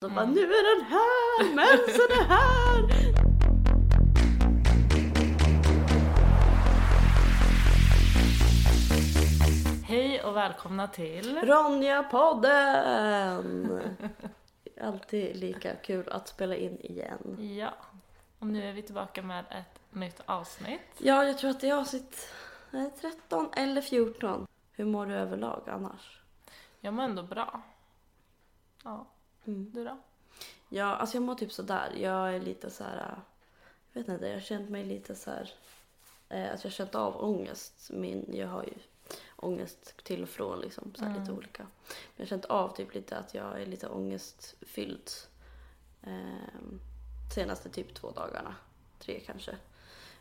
Så bara, nu är den här, mensen är här! Hej och välkomna till... Ronja-podden! Alltid lika kul att spela in igen. Ja, och nu är vi tillbaka med ett nytt avsnitt. Ja, jag tror att det är avsnitt eh, 13 eller 14. Hur mår du överlag annars? Jag mår ändå bra. Ja, Mm. du då? Ja, alltså jag mår typ sådär. Jag är lite så här. äh, Jag vet inte, jag har känt mig lite så här. Eh, att jag har känt av ångest. Min, jag har ju ångest till och från liksom. Så här, Lite Mm. olika. Men jag har känt av typ lite att jag är lite ångestfylld. Eh, senaste typ två dagarna. Tre kanske.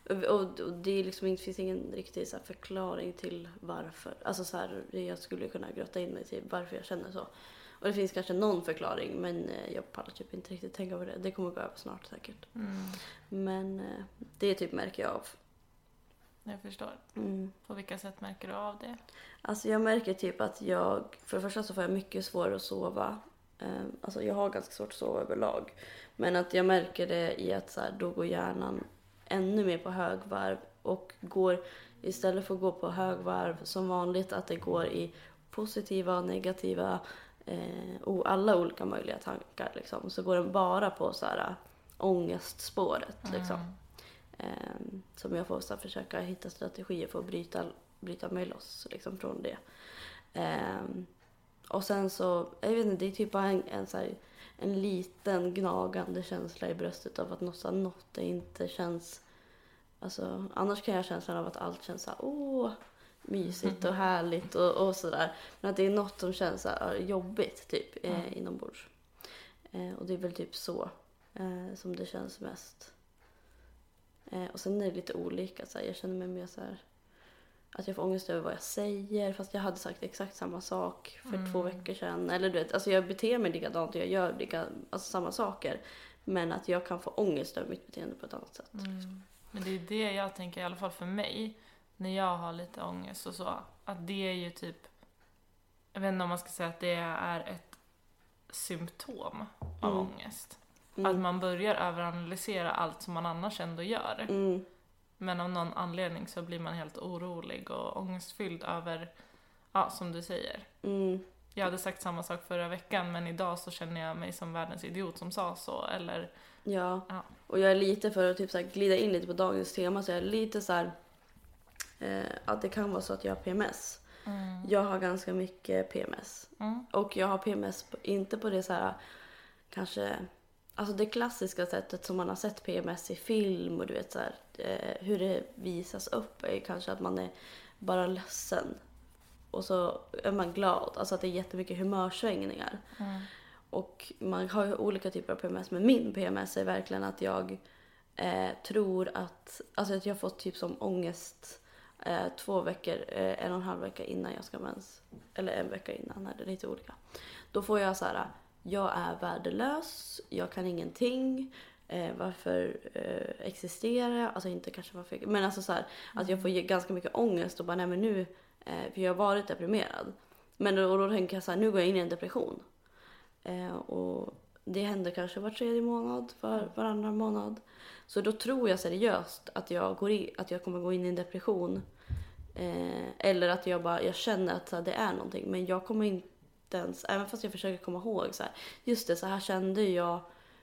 Och, och, och det liksom, inte- finns ingen riktig så här, förklaring till varför. Alltså så här, jag skulle kunna grotta in mig till varför jag känner så. Och det finns kanske någon förklaring men eh, jag pallar typ inte riktigt tänka på det. Det kommer gå över snart säkert. Mm, Men eh, det typ märker jag av. jag förstår. Mm. På vilka sätt märker du av det? Alltså jag märker typ att jag, för det första så får jag mycket svårare att sova. Eh, Alltså jag har ganska svårt att sova överlag. Men att jag märker det i att så här, då går hjärnan ännu mer på högvarv och går istället för att gå på högvarv som vanligt att det går i positiva och negativa eh, och alla olika möjliga tankar liksom. Så går den bara på så här ångestspåret liksom. Mm. Ehm, som jag får så här, försöka hitta strategier för att bryta, bryta mig loss liksom, från det. Ehm, och sen så, jag vet inte, det är typ bara en, en, så här, en liten gnagande känsla i bröstet av att något, så här, något inte känns... Alltså, annars kan jag ha känslan av att allt känns så här, åh, mysigt och härligt och, och sådär. Men att det är något som känns så jobbigt typ eh, Mm. inombords. Eh, och det är väl typ så eh, som det känns mest. Eh, och sen är det lite olika. Så här, jag känner mig mer så här att jag får ångest över vad jag säger fast jag hade sagt exakt samma sak för Mm. två veckor sedan. Eller du vet, alltså jag beter mig likadant och jag gör lika, alltså samma saker. Men att jag kan få ångest över mitt beteende på ett annat sätt. Mm. Men det är det jag tänker, i alla fall för mig, när jag har lite ångest och så, att det är ju typ, jag vet inte om man ska säga att det är ett symptom av Mm. ångest. Att Mm. man börjar överanalysera allt som man annars ändå gör. Mm. Men av någon anledning så blir man helt orolig och ångestfylld över, ja som du säger. Mm. Jag hade sagt samma sak förra veckan men idag så känner jag mig som världens idiot som sa så. Eller, Ja. Ja. och jag är lite för att typ så glida in lite på dagens tema så jag är lite så här att det kan vara så att jag har PMS. mm, Jag har ganska mycket PMS. mm, Och jag har PMS inte på det så här kanske Alltså det klassiska sättet som man har sett PMS i film och du vet så här, eh, hur det visas upp är kanske att man är bara ledsen och så är man glad. Alltså att det är jättemycket humörsvängningar. mm, Och man har ju olika typer av PMS men min PMS är verkligen att jag eh, tror att, alltså att jag har fått typ som ångest eh, två veckor, eh, en och en halv vecka innan jag ska mens. Eller en vecka innan, är det lite olika. Då får jag så här, jag är värdelös, jag kan ingenting. Eh, varför eh, existerar jag? Alltså inte kanske varför jag, men alltså så här, att jag får ge ganska mycket ångest och bara nej men nu, eh, för jag har varit deprimerad. Men då, och då tänker jag så här, nu går jag in i en depression. Eh, och det händer kanske var tredje månad, var, varannan månad. Så då tror jag seriöst att jag, går i, att jag kommer gå in i en depression. Eh, eller att jag bara jag känner att så här, det är någonting. Men jag kommer inte ens, även fast jag försöker komma ihåg så här, just det, så här kände jag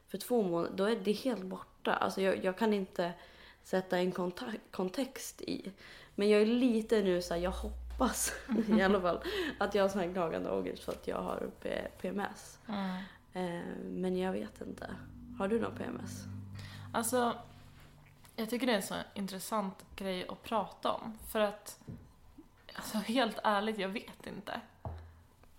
för två månader. Då är det helt borta. Alltså jag, jag kan inte sätta en kontext i. Men jag är lite nu så här, jag hoppas i alla fall att jag har sån här gnagande ångest för att jag har PMS. mm. Eh, men jag vet inte. Har du någon PMS? Alltså, jag tycker det är en så intressant grej att prata om. För att, alltså helt ärligt, jag vet inte.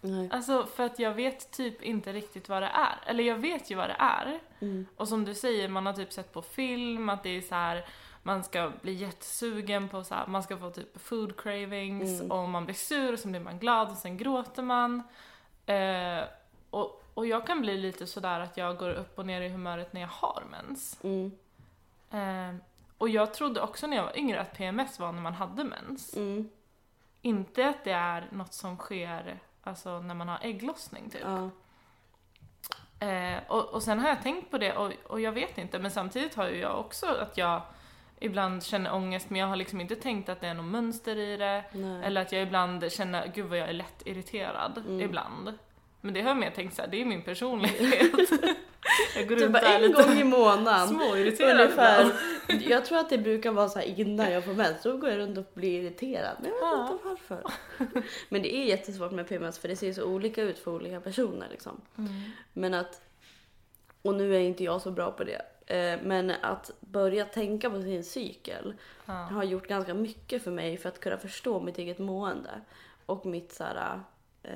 Nej. Alltså för att jag vet typ inte riktigt vad det är. Eller jag vet ju vad det är. Mm. Och som du säger, man har typ sett på film att det är så här man ska bli jättesugen på så här, man ska få typ food cravings Mm. och om man blir sur så blir man glad och sen gråter man. Eh, och, och jag kan bli lite sådär att jag går upp och ner i humöret när jag har mens. Mm. Eh, och jag trodde också när jag var yngre att PMS var när man hade mens. Mm. Inte att det är något som sker alltså, när man har ägglossning typ. Ja. Eh, och, och sen har jag tänkt på det och, och jag vet inte, men samtidigt har ju jag också att jag ibland känner ångest men jag har liksom inte tänkt att det är något mönster i det. Nej. Eller att jag ibland känner, gud vad jag är lätt irriterad Mm. ibland. Men det har jag mer tänkt såhär, det är min personlighet. jag går runt bara en lite gång i månaden. småirriterad Ungefär. Jag tror att det brukar vara så här innan jag får mens, då går jag runt och blir irriterad. Men jag vet Ja. inte varför. Men det är jättesvårt med PMS för det ser så olika ut för olika personer liksom. Mm. Men att, och nu är inte jag så bra på det, eh, men att börja tänka på sin cykel Ja. har gjort ganska mycket för mig för att kunna förstå mitt eget mående. Och mitt så här, eh,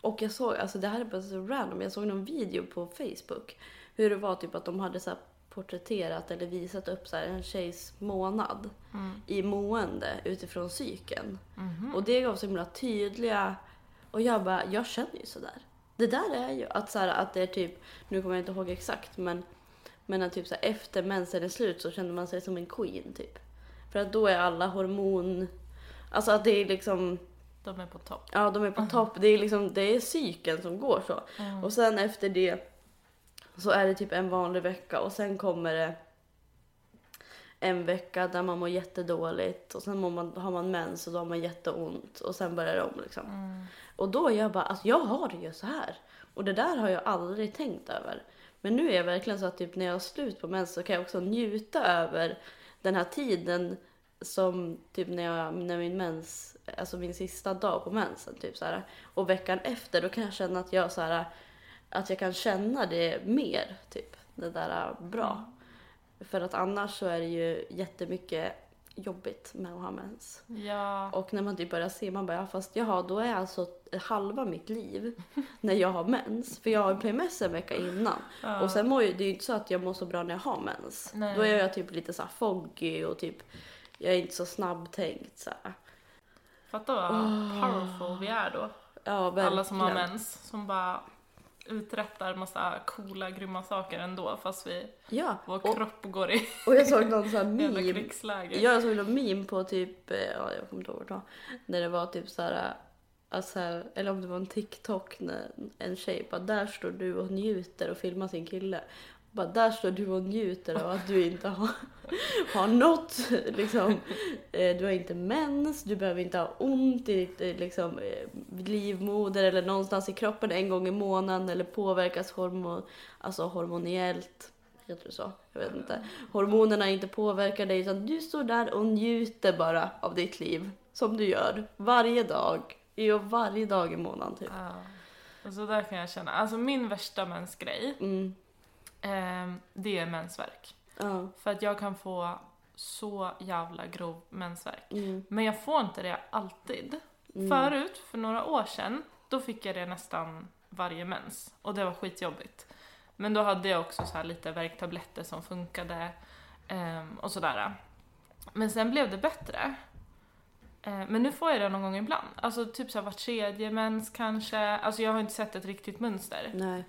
Och jag såg, alltså det här är bara så random, jag såg någon video på Facebook. Hur det var typ att de hade så porträtterat eller visat upp så här en tjejs månad Mm. i mående utifrån cykeln. Mhm. Och det gav så himla tydliga... Och jag bara, jag känner ju sådär. Det där är ju att, så här, att det är typ, nu kommer jag inte ihåg exakt men, men att typ så här, efter mensen är slut så känner man sig som en queen typ. För att då är alla hormon... Alltså att det är liksom, De är på topp. ja de är på topp. Det är liksom, det är cykeln som går så. Mm. Och sen efter det så är det typ en vanlig vecka och sen kommer det en vecka där man mår jättedåligt och sen mår man, har man mens och då har man jätteont och sen börjar det om liksom. Mm. Och då är jag bara, alltså jag har det ju så här. Och det där har jag aldrig tänkt över. Men nu är jag verkligen så att typ när jag har slut på mens så kan jag också njuta över den här tiden som typ när, jag, när min mens, alltså min sista dag på mensen typ så här. Och veckan efter då kan jag känna att jag så här, att jag kan känna det mer typ. Det där bra. För att annars så är det ju jättemycket jobbigt med att ha mens. Ja. Och när man typ börjar se, man bara, ja, fast jaha, då är alltså halva mitt liv när jag har mens. För jag har PMS en vecka innan. ja. Och sen mår ju, det är ju inte så att jag mår så bra när jag har mens. Nej. Då är jag typ lite så foggy och typ, jag är inte så snabbtänkt så här. Fatta vad Åh. powerful vi är då. Ja, verkligen. Alla som har mens, som bara uträttar massa coola, grymma saker ändå fast vi, Ja, vår och, kropp går i och jag såg någon sån här meme. Jag såg någon meme på typ, eh, ja jag kommer inte ihåg vad det var. När det var typ så här, alltså, här, eller om det var en TikTok när en tjej bara, där står du och njuter och filmar sin kille. Bara, där står du och njuter av att du inte har, har något, liksom. Eh, Du har inte mens, du behöver inte ha ont i ditt eh, liksom, eh, livmoder eller någonstans i kroppen en gång i månaden eller påverkas hormon, alltså hormoniellt. Heter det så? Jag vet inte. Hormonerna inte påverkar dig utan du står där och njuter bara av ditt liv. Som du gör varje dag. Ja, varje dag i månaden typ. Ja. Och så där kan jag känna, alltså min värsta mensgrej, Mm. Ehm, det är mensvärk. Ja. För att jag kan få så jävla grov mensvärk. Mm. Men jag får inte det alltid. Mm. Förut, för några år sedan, då fick jag det nästan varje mens. Och det var skitjobbigt. Men då hade jag också så här lite värktabletter som funkade ehm, och sådär. Men sen blev det bättre. Eh, men nu får jag det någon gång ibland. Alltså typ så här var tredje mens kanske. Alltså jag har inte sett ett riktigt mönster. Nej.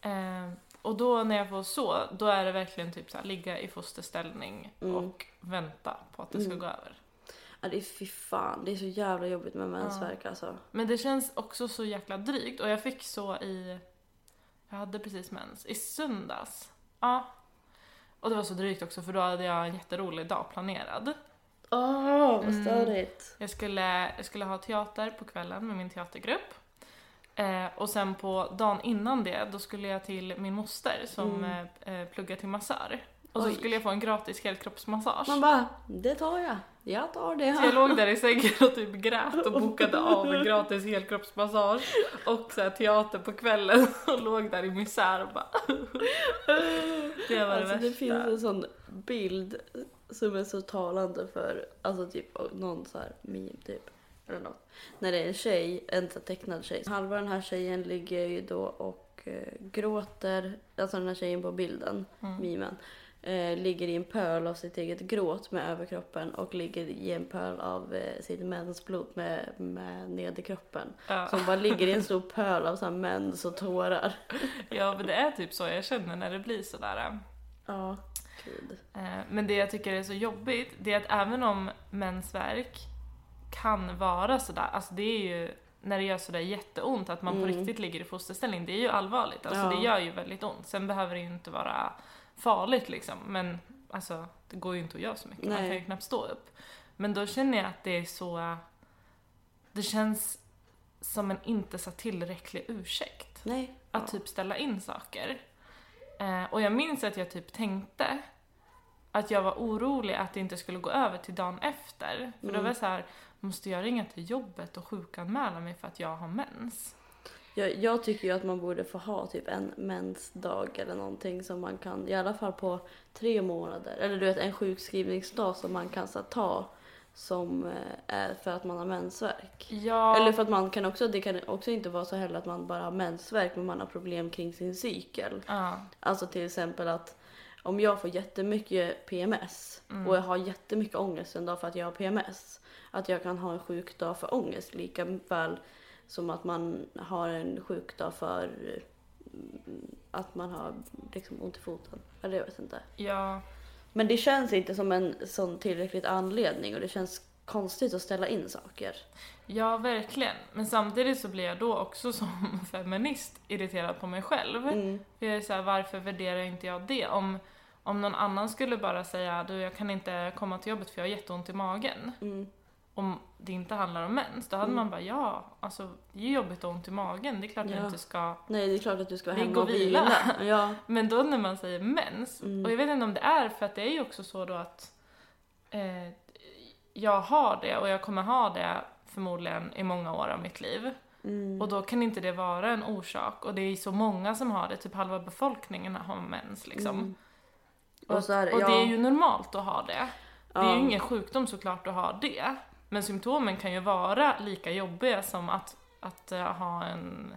Eh, och då när jag får så, då är det verkligen typ så här, ligga i fosterställning Mm. och vänta på att det ska Mm. gå över. Ja, det är fy fan. Det är så jävla jobbigt med mensvärk alltså. Men det känns också så jäkla drygt och jag fick så i, jag hade precis mens, i söndags. Ja. Och det var så drygt också för då hade jag en jätterolig dag planerad. Åh, vad Mm. störigt. Jag skulle, jag skulle ha teater på kvällen med min teatergrupp. Eh, och sen på dagen innan det, då skulle jag till min moster som Mm. eh, eh, pluggar till massör. Och så Oj. skulle jag få en gratis helkroppsmassage. Man bara, det tar jag. Jag tar det. Så jag låg där i sängen och typ grät och bokade av en gratis helkroppsmassage och så här teater på kvällen och låg där i misär och bara... Det var det alltså, det värsta. finns en sån bild som är så talande för, alltså typ någon så här meme typ. Eller något. När det är en tjej, en tecknad tjej. Halva den här tjejen ligger ju då och eh, gråter, alltså den här tjejen på bilden, Mm. memen. Eh, ligger i en pöl av sitt eget gråt med överkroppen och ligger i en pöl av eh, sitt mensblod med, med nederkroppen. Ja. Som bara ligger i en stor pöl av så här mens och tårar. ja, men det är typ så jag känner när det blir sådär. Ja, gud. Eh, Men det jag tycker är så jobbigt, det är att även om mensvärk kan vara sådär, alltså det är ju när det gör sådär jätteont, att man på Mm. riktigt ligger i fosterställning, det är ju allvarligt. Alltså Ja. det gör ju väldigt ont. Sen behöver det ju inte vara farligt liksom, men alltså det går ju inte att göra så mycket. Man Nej. kan ju knappt stå upp. Men då känner jag att det är så, det känns som en inte så tillräcklig ursäkt Nej. att ja. typ ställa in saker. Eh, och jag minns att jag typ tänkte att jag var orolig att det inte skulle gå över till dagen efter. För då Mm. var jag så här, måste jag ringa till jobbet och sjukanmäla mig för att jag har mens? Jag, jag tycker ju att man borde få ha typ en mensdag eller någonting som man kan, i alla fall på tre månader, eller du vet en sjukskrivningsdag som man kan så, ta som eh, är för att man har mensvärk. Ja, Eller för att man kan också, det kan också inte vara så heller att man bara har mensvärk men man har problem kring sin cykel. ja, Alltså till exempel att om jag får jättemycket PMS Mm. och jag har jättemycket ångest en dag för att jag har PMS. Att jag kan ha en sjukdag för ångest lika väl som att man har en sjukdag för mm, att man har liksom ont i foten. Eller jag vet inte. ja, Men det känns inte som en sån tillräckligt anledning och det känns konstigt att ställa in saker. ja, verkligen. Men samtidigt så blir jag då också som feminist irriterad på mig själv. Mm. För jag är så här, varför värderar inte jag det? Om, om någon annan skulle bara säga, du jag kan inte komma till jobbet för jag har jätteont i magen. Mm. om det inte handlar om mens, då hade Mm. man bara ja, alltså det är ju jobbigt och ont i magen, det är klart Ja. jag inte ska. Nej, det är klart att du ska vara hemma och och vila. vila. Ja. Men då när man säger mens, Mm. och jag vet inte om det är för att det är ju också så då att eh, jag har det och jag kommer ha det förmodligen i många år av mitt liv. Mm. Och då kan inte det vara en orsak och det är så många som har det, typ halva befolkningen har mens liksom. Och, Och här, och ja. det är ju normalt att ha det. Det är ju ingen sjukdom såklart att ha det. Men symptomen kan ju vara lika jobbiga som att, att eh, ha en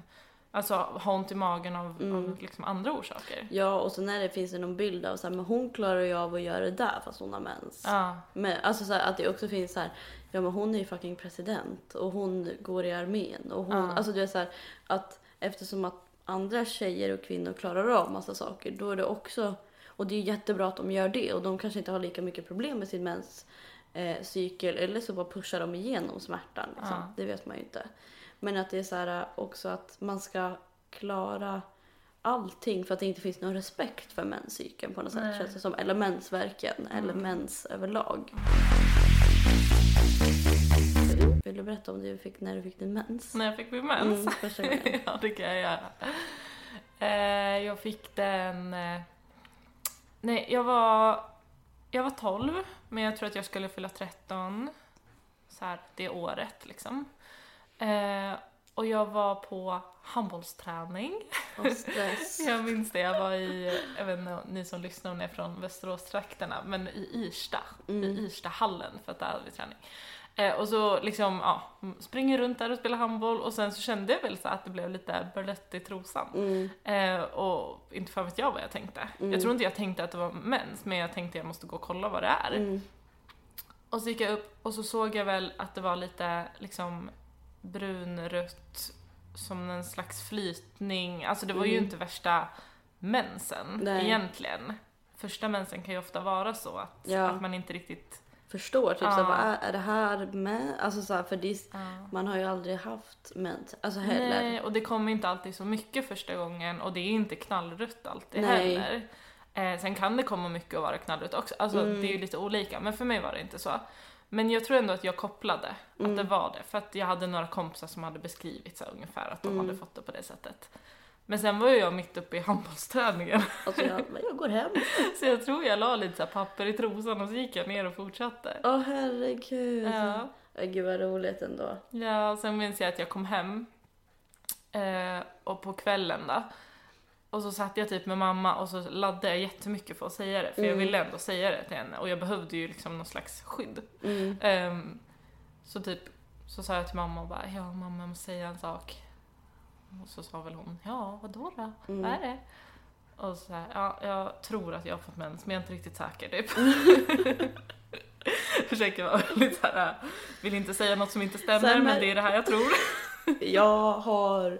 Alltså ha ont i magen av, Mm. av liksom andra orsaker. Ja, och så när det finns det någon bild av så här, men hon klarar ju av att göra det där fast hon har mens. Ja, Men alltså så här, att det också finns så här, ja men hon är ju fucking president och hon går i armén och hon, Ja. alltså du vet så här, att eftersom att andra tjejer och kvinnor klarar av massa saker då är det också, och det är jättebra att de gör det och de kanske inte har lika mycket problem med sin mens eh, cykel eller så bara pushar de igenom smärtan liksom. Ja. Det vet man ju inte. Men att det är så här också att man ska klara allting för att det inte finns någon respekt för menscykeln på något sätt Nej. känns det som. Eller mensvärken eller Mm. mens överlag. Vill du berätta om det du fick när du fick din mens? när jag fick min mens. Mm, ja, det kan jag göra. Eh, jag fick den... Eh, nej, jag var... Jag var 12, men jag tror att jag skulle fylla 13 så här, det året liksom. Eh, och jag var på handbollsträning. Jag minns det, jag var i, jag vet inte, ni som lyssnar om ni är från Västerås-trakterna, men i Irsta, Mm. i Irstahallen för att där hade vi träning. Eh, och så liksom, ja, springer runt där och spelar handboll och sen så kände jag väl så att det blev lite blött i trosan. Mm. Eh, och inte fan vet jag vad jag tänkte. Mm. Jag tror inte jag tänkte att det var mens, men jag tänkte jag måste gå och kolla vad det är. Mm. Och så gick jag upp och så såg jag väl att det var lite liksom brunrött, som en slags flytning. Alltså det var ju Mm. inte värsta mensen Nej. egentligen. Första mensen kan ju ofta vara så att, Ja. att man inte riktigt... Förstår typ Ja. såhär, vad är, är det här med? Alltså såhär, för det, Ja. man har ju aldrig haft mens. Alltså heller. Nej, och det kommer inte alltid så mycket första gången och det är inte knallrött alltid Nej. heller. Eh, sen kan det komma mycket och vara knallrött också, alltså Mm. det är ju lite olika, men för mig var det inte så. Men jag tror ändå att jag kopplade att Mm. det var det, för att jag hade några kompisar som hade beskrivit så ungefär att de Mm. hade fått det på det sättet. Men sen var ju jag mitt uppe i handbollsträningen, Alltså jag, jag går hem. så jag tror jag la lite så papper i trosan och så gick jag ner och fortsatte. Åh herregud. Ja. Ja, Gud vad roligt ändå. Ja, och sen minns jag att jag kom hem eh, och på kvällen då. Och så satt jag typ med mamma och så laddade jag jättemycket för att säga det, för jag Mm. ville ändå säga det till henne och jag behövde ju liksom någon slags skydd. Mm. Ehm, så typ så sa jag till mamma och bara ja mamma jag måste säga en sak. Och så sa väl hon ja vadå då? Mm. Vad är det? Och så här, ja jag tror att jag har fått mens men jag är inte riktigt säker typ. Försöker vara lite såhär, vill inte säga något som inte stämmer här, men det är det här jag tror. Jag har,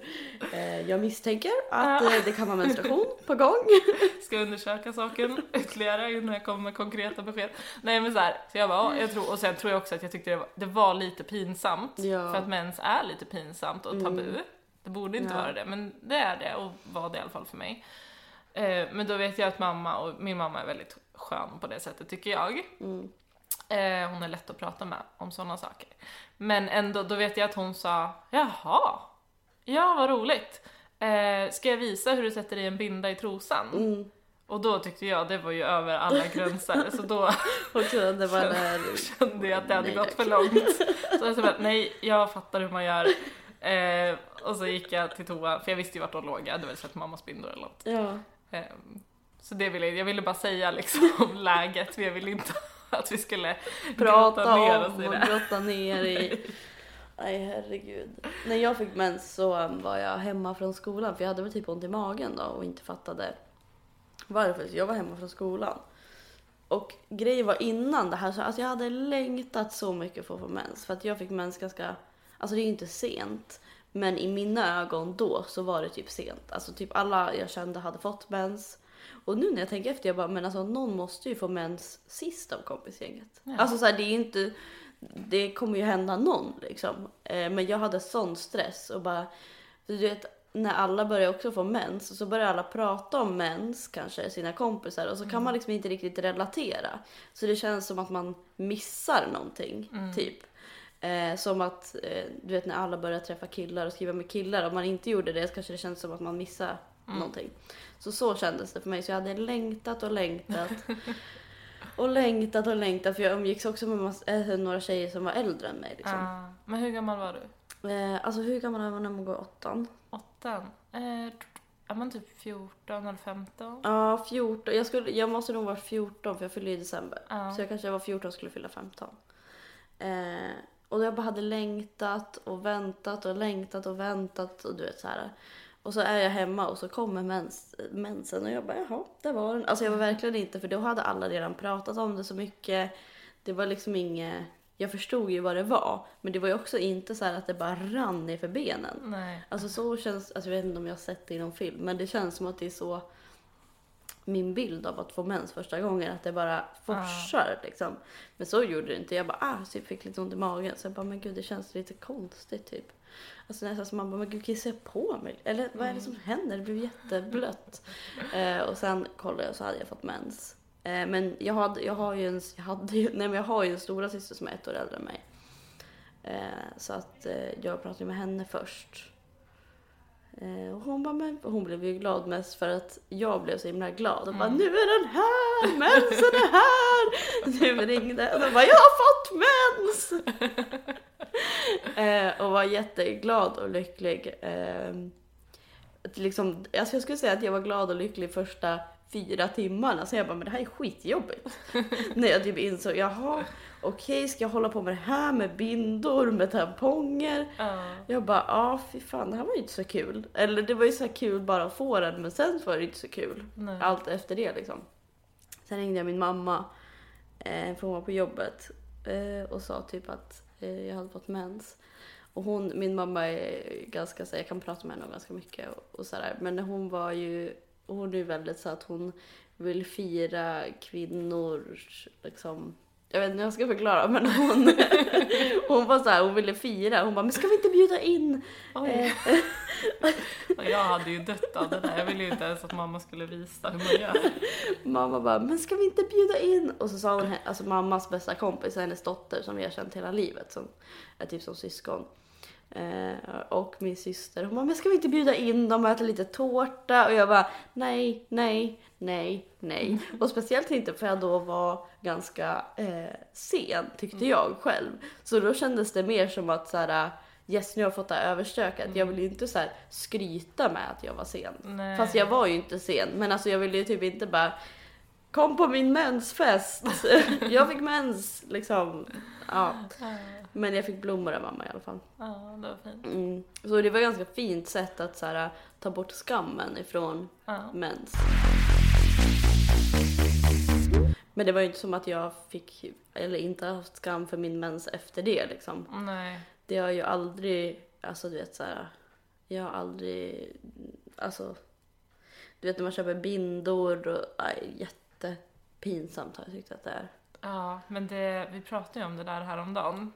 eh, jag misstänker att eh, det kan vara menstruation på gång. Ska undersöka saken ytterligare innan jag kommer med konkreta besked. Nej men så här, så jag bara, ja, jag tror, och sen tror jag också att jag tyckte det var, det var lite pinsamt. Ja. För att mens är lite pinsamt och tabu. Det borde inte Ja. vara det, men det är det och var det i alla fall för mig. Eh, men då vet jag att mamma, och min mamma är väldigt skön på det sättet tycker jag. Mm. Eh, hon är lätt att prata med om sådana saker. Men ändå, då vet jag att hon sa, jaha, ja vad roligt. Eh, ska jag visa hur du sätter i en binda i trosan? Mm. Och då tyckte jag det var ju över alla gränser, så då var när... kände jag att det hade Nej, gått för långt. Så jag sa bara, nej, jag fattar hur man gör. Eh, och så gick jag till toa, för jag visste ju vart de låg, jag hade väl sett mammas bindor eller något. Ja. Eh, så det ville, jag ville bara säga liksom läget, för jag ville inte att vi skulle Prata grotta ner om oss i och det. grotta ner i... Nej herregud. När jag fick mens så var jag hemma från skolan för jag hade väl typ ont i magen då och inte fattade varför. Så jag var hemma från skolan. Och grejen var innan det här så alltså jag hade längtat så mycket för att få mens. För att jag fick mens ganska, alltså det är ju inte sent. Men i mina ögon då så var det typ sent. Alltså typ alla jag kände hade fått mens. Och nu när jag tänker efter, jag bara, men alltså någon måste ju få mens sist av kompisgänget. Ja. Alltså så här, det är inte, det kommer ju hända någon liksom. Eh, men jag hade sån stress och bara, du vet när alla börjar också få mens så börjar alla prata om mens, kanske sina kompisar och så kan man liksom inte riktigt relatera. Så det känns som att man missar någonting, typ. Eh, som att, eh, du vet när alla börjar träffa killar och skriva med killar, om man inte gjorde det så kanske det känns som att man missar någonting. Så så kändes det för mig, så jag hade längtat och längtat. och längtat och längtat, för jag umgicks också med mass- äh, några tjejer som var äldre än mig. Liksom. Ah, men hur gammal var du? Eh, alltså hur gammal är man när man går åttan? Åttan? Eh, är man typ 14 eller 15? Ja, 14. Jag, skulle, jag måste nog vara 14 för jag fyllde i december. Ja. Så jag kanske var 14 och skulle fylla 15. Eh, och jag bara hade längtat och väntat och längtat och väntat och du vet så här. Och så är jag hemma och så kommer mens, mensen och jag bara jaha, det var den. Alltså jag var verkligen inte, för då hade alla redan pratat om det så mycket. Det var liksom inget, jag förstod ju vad det var. Men det var ju också inte så här att det bara rann ner för benen. Nej. Alltså så känns, alltså jag vet inte om jag har sett det i någon film, men det känns som att det är så min bild av att få mens första gången, att det bara forsar liksom. Men så gjorde det inte. Jag bara, ah, så jag fick lite ont i magen. Så jag bara, men gud det känns lite konstigt typ. Alltså nästan som man bara, men gud kissar jag på mig? Eller vad är det som händer? Det blev jätteblött. eh, och sen kollade jag så hade jag fått mens. Eh, men jag, hade, jag har ju en, jag hade nej men jag har ju en stora syster som är ett år äldre än mig. Eh, så att eh, jag pratade med henne först. Eh, och hon, bara, men, hon blev ju glad mest för att jag blev så himla glad. Och bara, nu är den här! Mensen är här! Nu ringde och de bara, jag har fått mens! eh, och var jätteglad och lycklig. Eh, liksom, alltså jag skulle säga att jag var glad och lycklig första fyra timmarna. Så jag bara, men det här är skitjobbigt. När jag typ insåg, jaha, okej, ska jag hålla på med det här med bindor, med tamponger? Ja. Jag bara, ja fy fan det här var ju inte så kul. Eller det var ju så kul bara att få den men sen var det inte så kul. Nej. Allt efter det liksom. Sen ringde jag min mamma, eh, för hon var på jobbet eh, och sa typ att eh, jag hade fått mens. Och hon, min mamma är ganska så jag kan prata med henne ganska mycket och, och sådär. Men hon var ju, hon är ju väldigt så att hon vill fira kvinnors liksom jag vet inte hur jag ska förklara men hon, hon var så här, hon ville fira. Hon bara, men ska vi inte bjuda in? Oj. Eh, Jag hade ju dött av det där. Jag ville ju inte ens att mamma skulle visa hur man gör. mamma bara, men ska vi inte bjuda in? Och så sa hon, alltså mammas bästa kompis, hennes dotter som vi har känt hela livet, som är typ som syskon. Eh, och min syster, hon bara, men ska vi inte bjuda in dem och äta lite tårta? Och jag bara, nej, nej, nej, nej. Och speciellt inte för jag då var ganska eh, sen, tyckte jag själv. Så då kändes det mer som att så här, yes nu har jag fått det här överstökat. Jag vill ju inte så här skryta med att jag var sen. Nej. Fast jag var ju inte sen. Men alltså jag ville ju typ inte bara Kom på min mensfest! jag fick mens liksom. Ja. Ja, Men jag fick blommor av mamma i alla fall. ja, det var fint. Mm. Så det var ett ganska fint sätt att så här, ta bort skammen ifrån Ja. mens. Men det var ju inte som att jag fick, eller inte haft skam för min mens efter det liksom. Nej. Det har ju aldrig alltså du vet så här, jag har aldrig, alltså, du vet när man köper bindor och, aj, jättepinsamt har jag tyckt att det är. Ja, men det, vi pratade ju om det där häromdagen.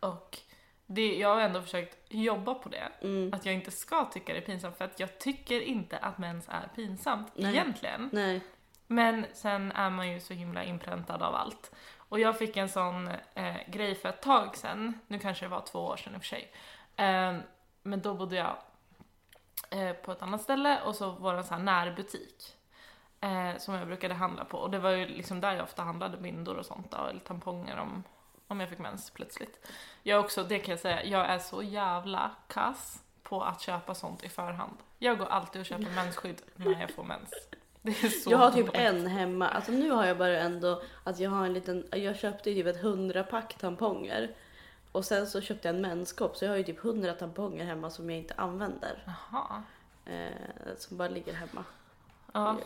Och det, jag har ändå försökt jobba på det. Mm. Att jag inte ska tycka det är pinsamt för att jag tycker inte att mens är pinsamt Nej. egentligen. Nej. Men sen är man ju så himla inpräntad av allt. Och jag fick en sån eh, grej för ett tag sedan, nu kanske det var två år sedan i och för sig. Eh, men då bodde jag eh, på ett annat ställe och så var det en sån här närbutik. Eh, som jag brukade handla på och det var ju liksom där jag ofta handlade bindor och sånt då, eller tamponger om, om jag fick mens plötsligt. Jag också, det kan jag säga, jag är så jävla kass på att köpa sånt i förhand. Jag går alltid och köper mensskydd när jag får mens. Jag har typ en hemma, alltså nu har jag bara ändå att jag har en liten, jag köpte ju typ ett hundrapack tamponger. Och sen så köpte jag en menskopp så jag har ju typ hundra tamponger hemma som jag inte använder. Jaha. Eh, som bara ligger hemma. Ja.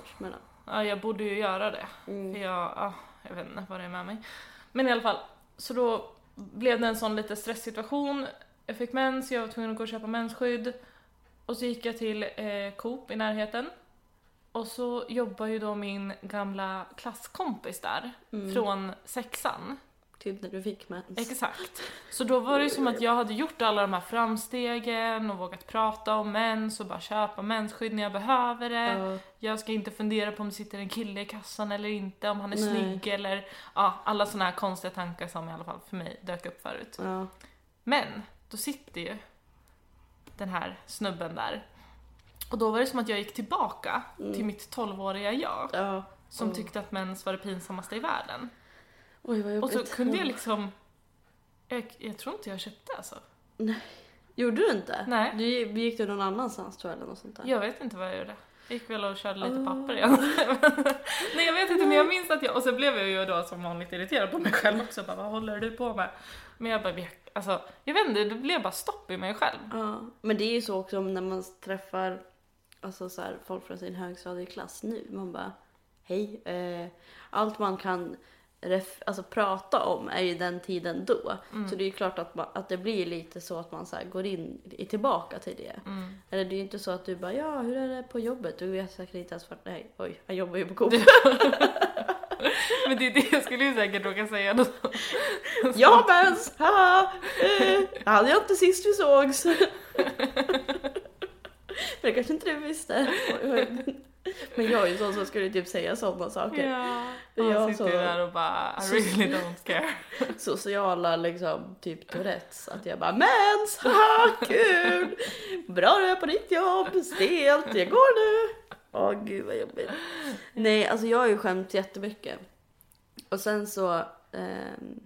Ja, jag borde ju göra det. mm. För jag, ja, jag vet inte vad det är med mig. Men i alla fall, så då blev det en sån lite stresssituation. Jag fick mens, jag var tvungen att gå och köpa mensskydd. Och så gick jag till eh, Coop i närheten. Och så jobbar ju då min gamla klasskompis där, Mm. från sexan. Typ när du fick mens. Exakt. Så då var det ju som att jag hade gjort alla de här framstegen och vågat prata om mens och bara köpa mensskydd när jag behöver det. Ja. Jag ska inte fundera på om det sitter en kille i kassan eller inte, om han är Nej. snygg eller ja, alla såna här konstiga tankar som i alla fall för mig dök upp förut. Ja. Men, då sitter ju den här snubben där. Och då var det som att jag gick tillbaka Mm. till mitt 12-åriga jag ja. som Mm. tyckte att mens var det pinsammaste i världen. Oj vad Och jobbigt. så kunde jag liksom... Jag, jag tror inte jag köpte alltså. Gjorde du inte? Nej. Du gick- du någon annanstans tror jag eller något sånt där? Jag vet inte vad jag gjorde. Jag gick väl och körde lite Ah. papper igen. Nej jag vet inte men jag minns att jag, och så blev jag ju då som vanligt irriterad på mig själv också. Bara, vad håller du på med? Men jag bara, alltså jag vet inte, det blev bara stopp i mig själv. Ja, men det är ju så också när man träffar alltså så här, folk från sin högstadieklass nu. Man bara, hej. Eh, allt man kan ref- alltså, prata om är ju den tiden då. Mm. Så det är ju klart att, man, att det blir lite så att man så går in i, tillbaka till det. Mm. Eller det är ju inte så att du bara, ja hur är det på jobbet? Du vet säkert inte ens vart, nej oj, han jobbar ju på Coop. Men det är det jag skulle ju säkert råka säga då. Jag mens, haha! Eh, Det hade jag inte sist vi sågs. Men det kanske inte du visste. Men jag är ju sån som skulle typ säga sådana saker. Ja, han sitter ju så- där och bara, I really don't care. Sociala liksom, typ Tourettes. Att jag bara mens, haha kul! Bra du är på ditt jobb, stelt, jag går nu. Åh gud vad jobbigt. Nej, alltså jag har ju skämt jättemycket. Och sen så ehm,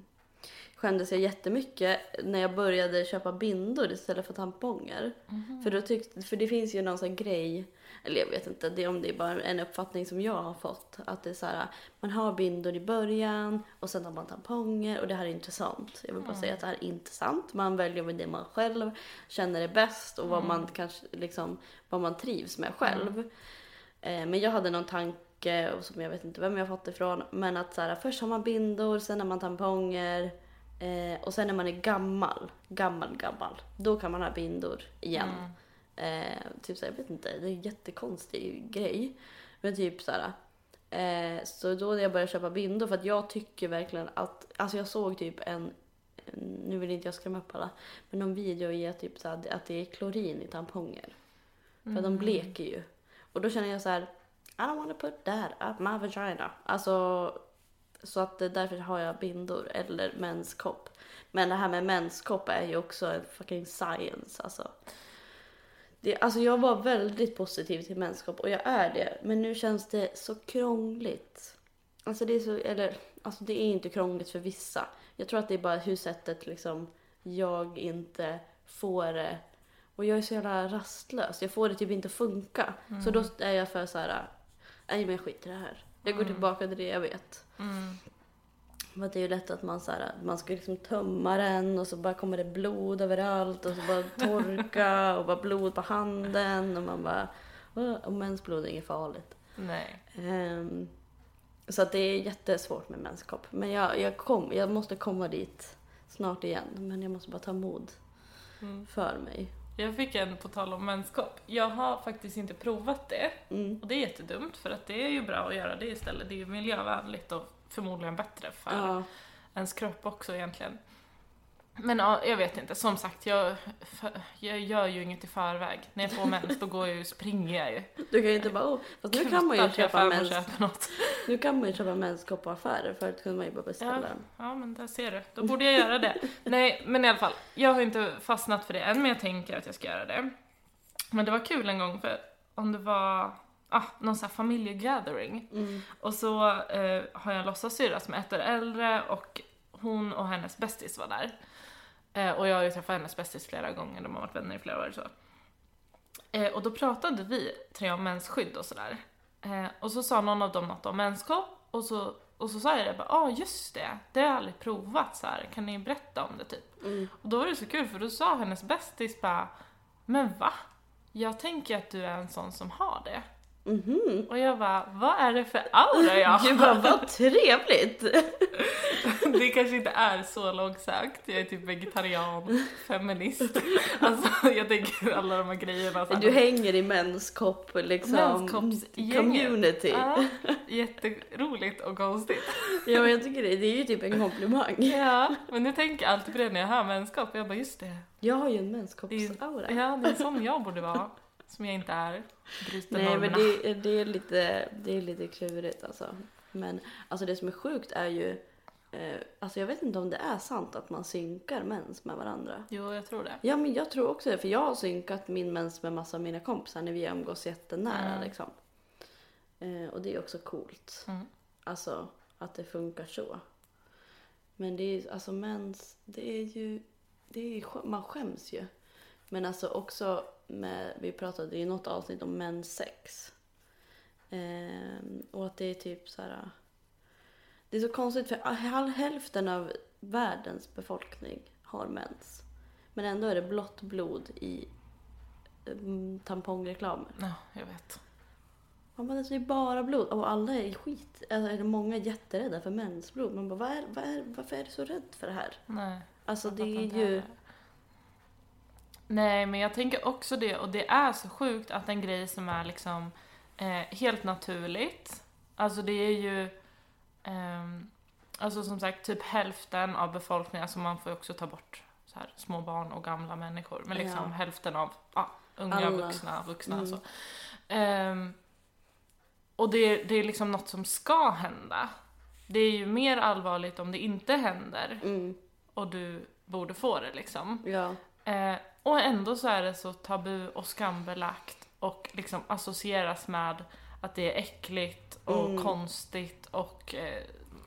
skämdes jag jättemycket när jag började köpa bindor istället för tamponger. För, då tyckte, för det finns ju någon sån grej, eller jag vet inte det är om det är bara en uppfattning som jag har fått. Att det är så här, man har bindor i början och sen har man tamponger och det här är inte sant. Jag vill bara säga att det här är inte sant. Man väljer med det man själv känner är bäst och vad man kanske liksom, vad man trivs med själv. Eh, men jag hade någon tanke, och som jag vet inte vem jag fått ifrån, men att så här, först har man bindor, sen har man tamponger eh, och sen när man är gammal, gammal, gammal, då kan man ha bindor igen. Eh, typ så här, jag vet inte, det är en jättekonstig grej. Men typ så här. Eh, så då när jag började köpa bindor, för att jag tycker verkligen att, alltså jag såg typ en, nu vill inte jag skrämma upp alla, men någon video att, typ så här, att det är klorin i tamponger. För de bleker ju. Och då känner jag så här, I don't wanna put that up my vagina. Alltså, så att därför har jag bindor eller menskopp. Men det här med menskopp är ju också en fucking science alltså. Det, alltså jag var väldigt positiv till menskopp och jag är det. Men nu känns det så krångligt. Alltså det är så, eller alltså det är inte krångligt för vissa. Jag tror att det är bara hur sättet liksom jag inte får det. Och jag är så jävla rastlös. Jag får det typ inte att funka. Så då är jag för så här. nej men jag skiter i det här. Jag går tillbaka till det jag vet. Mm. För det är ju lätt att man, så här, man ska liksom tömma den och så bara kommer det blod överallt och så bara torka och bara blod på handen och man bara... Och mensblod är inget farligt. Nej. Ehm, så att det är jättesvårt med menskopp. Men jag, jag, kom, jag måste komma dit snart igen. Men jag måste bara ta mod. Mm. för mig. Jag fick en på tal om menskopp. Jag har faktiskt inte provat det. Mm. Och det är jättedumt för att det är ju bra att göra det istället. Det är ju miljövänligt och förmodligen bättre för Ja, ens kropp också egentligen. Men ja, jag vet inte. Som sagt, jag, jag gör ju inget i förväg. När jag får mens då går jag ju, springer jag ju. du kan ju inte bara, oh, fast nu kan man ju köpa mens, något. nu kan man ju köpa menskopp på affärer, förut kunde man ju bara beställa Ja. Ja, men där ser du. Då borde jag göra det. Nej, men i alla fall. Jag har inte fastnat för det än, men jag tänker att jag ska göra det. Men det var kul en gång, för om det var ah, någon sån här familjegathering. Mm. Och så eh, har jag en låtsassyrra som är ett år äldre och hon och hennes bästis var där. Eh, och jag har ju träffat hennes bästis flera gånger, de har varit vänner i flera år så. Eh, och då pratade vi tre om mensskydd och sådär. Eh, och så sa någon av dem något om menskopp och så, och så sa jag det bara, ja ah, just det, det har jag aldrig provat så här. kan ni berätta om det typ? Mm. Och då var det så kul för då sa hennes bästis bara, men va? Jag tänker att du är en sån som har det. Mhm. Och jag bara, vad är det för aura jag har? vad, vad trevligt! Det kanske inte är så långsökt. Jag är typ vegetarian, feminist. Alltså jag tänker alla de här grejerna. så här. Du hänger i menskopp liksom, community. Ja, jätteroligt och konstigt. Ja men jag tycker det, det är ju typ en komplimang. Ja, men nu tänker jag alltid på det när jag hör menskopp. Jag bara, just det. Jag har ju en menskoppsaura. ja, det är sån jag borde vara. Som jag inte är. Bryter Nej men normerna. det, det, är lite, det är lite klurigt alltså. Men alltså det som är sjukt är ju, eh, alltså jag vet inte om det är sant att man synkar mens med varandra. Jo, jag tror det. Ja men jag tror också det, för jag har synkat min mens med massa av mina kompisar när vi umgås jättenära Mm. liksom. Eh, och det är också coolt. Mm. Alltså att det funkar så. Men det är alltså mens, det är ju, det är, ju man skäms ju. Men alltså också med, vi pratade i något avsnitt om menssex. Ehm, och att det är typ så här. Det är så konstigt för hälften av världens befolkning har mens. Men ändå är det blått blod i mm, tampongreklamer. Ja, jag vet. Man bara, det är bara blod och alla är skit. Alltså, är det många jätterädda för mensblod. Man bara, vad är, vad är, varför är du så rädd för det här? Nej. Alltså det är ju... heller. Nej, men jag tänker också det och det är så sjukt att en grej som är liksom eh, helt naturligt, alltså det är ju ehm, Alltså som sagt, typ hälften av befolkningen, alltså man får ju också ta bort så här, små barn och gamla människor, men liksom Ja. hälften av ja, unga, Alla. vuxna, vuxna Mm. så. Ehm, och det, det är liksom något som ska hända. Det är ju mer allvarligt om det inte händer Mm, och du borde få det liksom. ja. Eh, och ändå så är det så tabu och skambelagt och liksom associeras med att det är äckligt och Mm. konstigt och eh,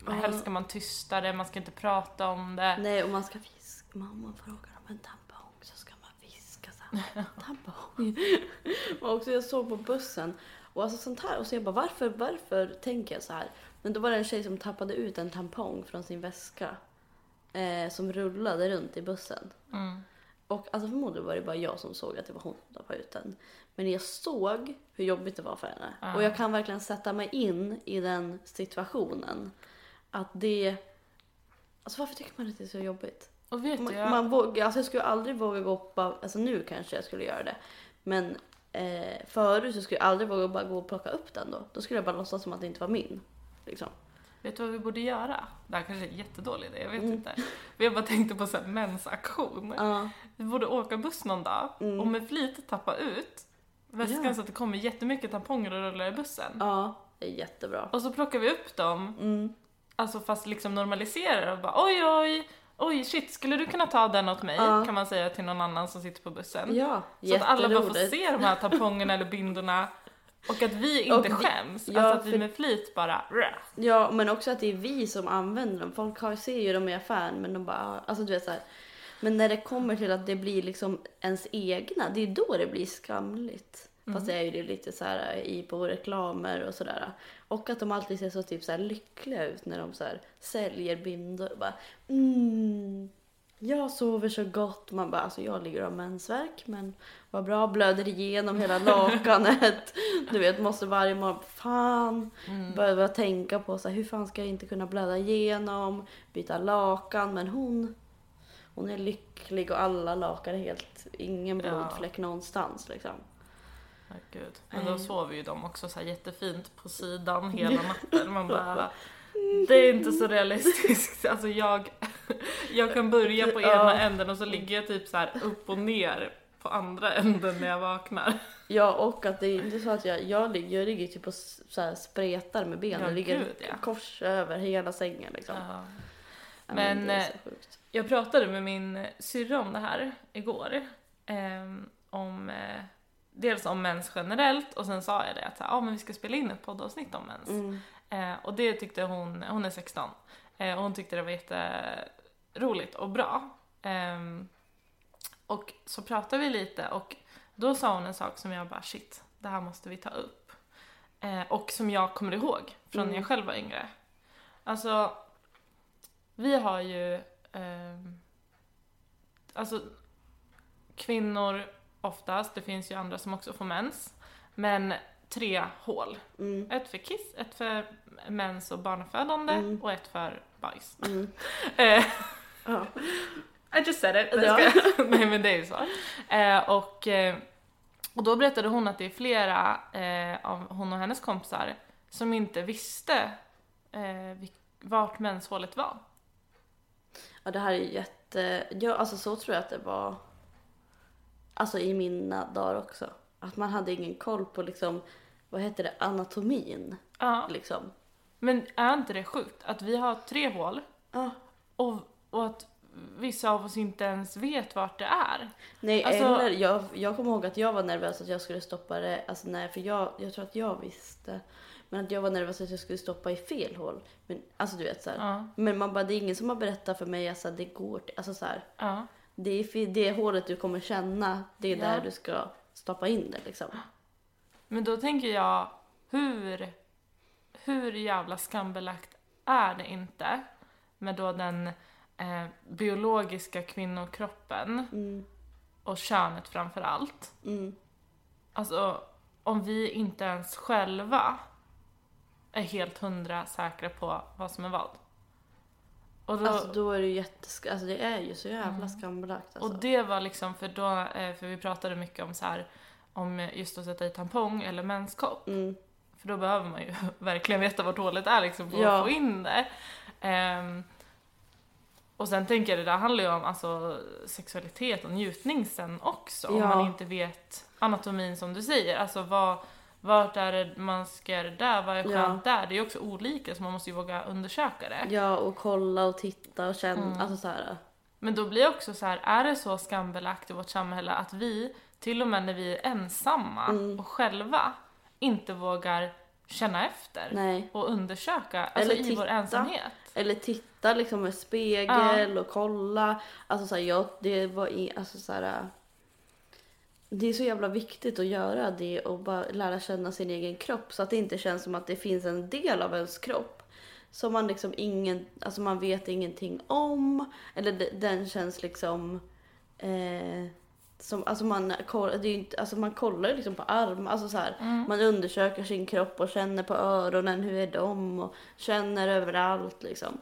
Ja. helst ska man tysta det, man ska inte prata om det. Nej, och man ska viska. Mamma frågar om en tampong så ska man viska så här. Tampong. och också jag såg på bussen och alltså sånt här och så jag bara varför, varför tänker jag så här? Men då var det en tjej som tappade ut en tampong från sin väska. Eh, som rullade runt i bussen. Mm. Och alltså förmodligen var det bara jag som såg att det var hon som tappade ut den. Men jag såg hur jobbigt det var för henne. Ja. Och jag kan verkligen sätta mig in i den situationen. Att det... Alltså varför tycker man att det är så jobbigt? Och vet Man, jag, man vågar, alltså jag skulle aldrig våga gå upp, alltså nu kanske jag skulle göra det. Men eh, förut så skulle jag aldrig våga bara gå och plocka upp den då. Då skulle jag bara låtsas som att det inte var min. Liksom. Vet du vad vi borde göra? Det här kanske är en jättedålig idé, jag vet Mm. inte. Men jag bara tänkte på här mensaktion. Ja. Vi borde åka buss någon dag Mm. och med flit tappa ut väskan Ja. så att det kommer jättemycket tamponger och rullar i bussen. ja, det är jättebra. Och så plockar vi upp dem Mm. Alltså fast liksom normaliserar och bara oj oj, oj shit, skulle du kunna ta den åt mig? Ja. Kan man säga till någon annan som sitter på bussen. Ja, så att alla bara får se de här tampongerna eller bindorna och att vi inte Och vi- skäms. ja, alltså att vi för- med flit bara. Ja, men också att det är vi som använder dem. Folk har, ser ju dem i affären men de bara, alltså du vet så här. Men när det kommer till att det blir liksom ens egna, det är då det blir skamligt. Fast det är ju det lite så här i på reklamer och sådär. Och att de alltid ser så typ så lyckliga ut när de så säljer bindor. Bara, mm, jag sover så gott. Man bara, alltså jag ligger och har mensvärk men vad bra, blöder igenom hela lakanet. Du vet, måste varje morgon, fan. Mm. Börja tänka på så här, hur fan ska jag inte kunna blöda igenom, byta lakan. Men hon, hon är lycklig och alla lakar är helt, ingen Ja. blodfläck någonstans liksom. Ja, gud. Men då sover ju de också så här jättefint på sidan hela natten. Man bara, det är inte så realistiskt. Alltså jag, jag kan börja på ena Ja. änden och så ligger jag typ så här upp och ner på andra änden när jag vaknar. Ja och att det är inte så att jag, jag, ligger, jag ligger typ och så här spretar med benen. Ja, jag ligger gud, ja. kors över hela sängen liksom. Ja. Men, är eh. Jag pratade med min syrra om det här igår. Ehm, om, eh, dels om mens generellt och sen sa jag det att så här, ah, men vi ska spela in ett poddavsnitt om mens. Mm. Eh, och det tyckte hon, hon är 16, eh, och hon tyckte det var jätteroligt och bra. Ehm, och så pratade vi lite och då sa hon en sak som jag bara shit, det här måste vi ta upp. Eh, och som jag kommer ihåg från när Mm. jag själv var yngre. Alltså, vi har ju, ehm, alltså kvinnor oftast, det finns ju andra som också får mens, men tre hål. Mm. Ett för kiss, ett för mens och barnafödande Mm. och ett för bajs. Mm. Eh, Ja. I just said it. Ja. Nej, men det är ju så. Eh, och, eh, och då berättade hon att det är flera eh, av hon och hennes kompisar som inte visste eh, vart menshålet var. Ja det här är ju jätte, ja alltså så tror jag att det var Alltså i mina dagar också. Att man hade ingen koll på liksom, vad heter det, anatomin Ja. liksom. Men är inte det sjukt att vi har tre hål Ja. och, och att vissa av oss inte ens vet vart det är? Nej Alltså- eller jag, jag kommer ihåg att jag var nervös att jag skulle stoppa det, alltså nej för jag, jag tror att jag visste. Men att jag var nervös att jag skulle stoppa i fel hål. Men alltså du vet så här. Ja. Men man bara, det är ingen som har berättat för mig alltså, det går till, alltså så här. ja. Det är det hålet du kommer känna, det är Ja. där du ska stoppa in det liksom. Men då tänker jag, hur, hur jävla skambelagt är det inte med då den eh, biologiska kvinnokroppen Mm, och könet framför allt? mm. Alltså, om vi inte ens själva är helt hundra säkra på vad som är vad. Och då, Alltså då är det ju jättesk... Alltså det är ju så jävla skambelagt alltså. Och det var liksom, för då, eh, för vi pratade mycket om så här om just att sätta i tampong eller menskopp. Mm, För då behöver man ju verkligen veta vart hålet är liksom för Ja. att få in det. Ehm, och sen tänker jag det där handlar ju om alltså, sexualitet och njutning sen också. Om Ja. man inte vet anatomin som du säger. Alltså vad, vart är det man ska göra det där? Vad är Ja. skönt där? Det är ju också olika så man måste ju våga undersöka det. ja och kolla och titta och känna, Mm. alltså så här. Men då blir det också så här, är det så skambelagt i vårt samhälle att vi, till och med när vi är ensamma Mm. och själva, inte vågar känna efter Nej. och undersöka, alltså Eller i vår titta. ensamhet. Eller titta liksom med spegel och kolla. Alltså så här, jag, det var i, alltså så här. Det är så jävla viktigt att göra det och bara lära känna sin egen kropp så att det inte känns som att det finns en del av ens kropp som man liksom ingen, alltså man vet ingenting om eller de- den känns liksom eh, som, alltså man, det är ju inte, alltså man kollar ju liksom på arm, alltså så här, Mm. man undersöker sin kropp och känner på öronen, hur är de och känner överallt liksom.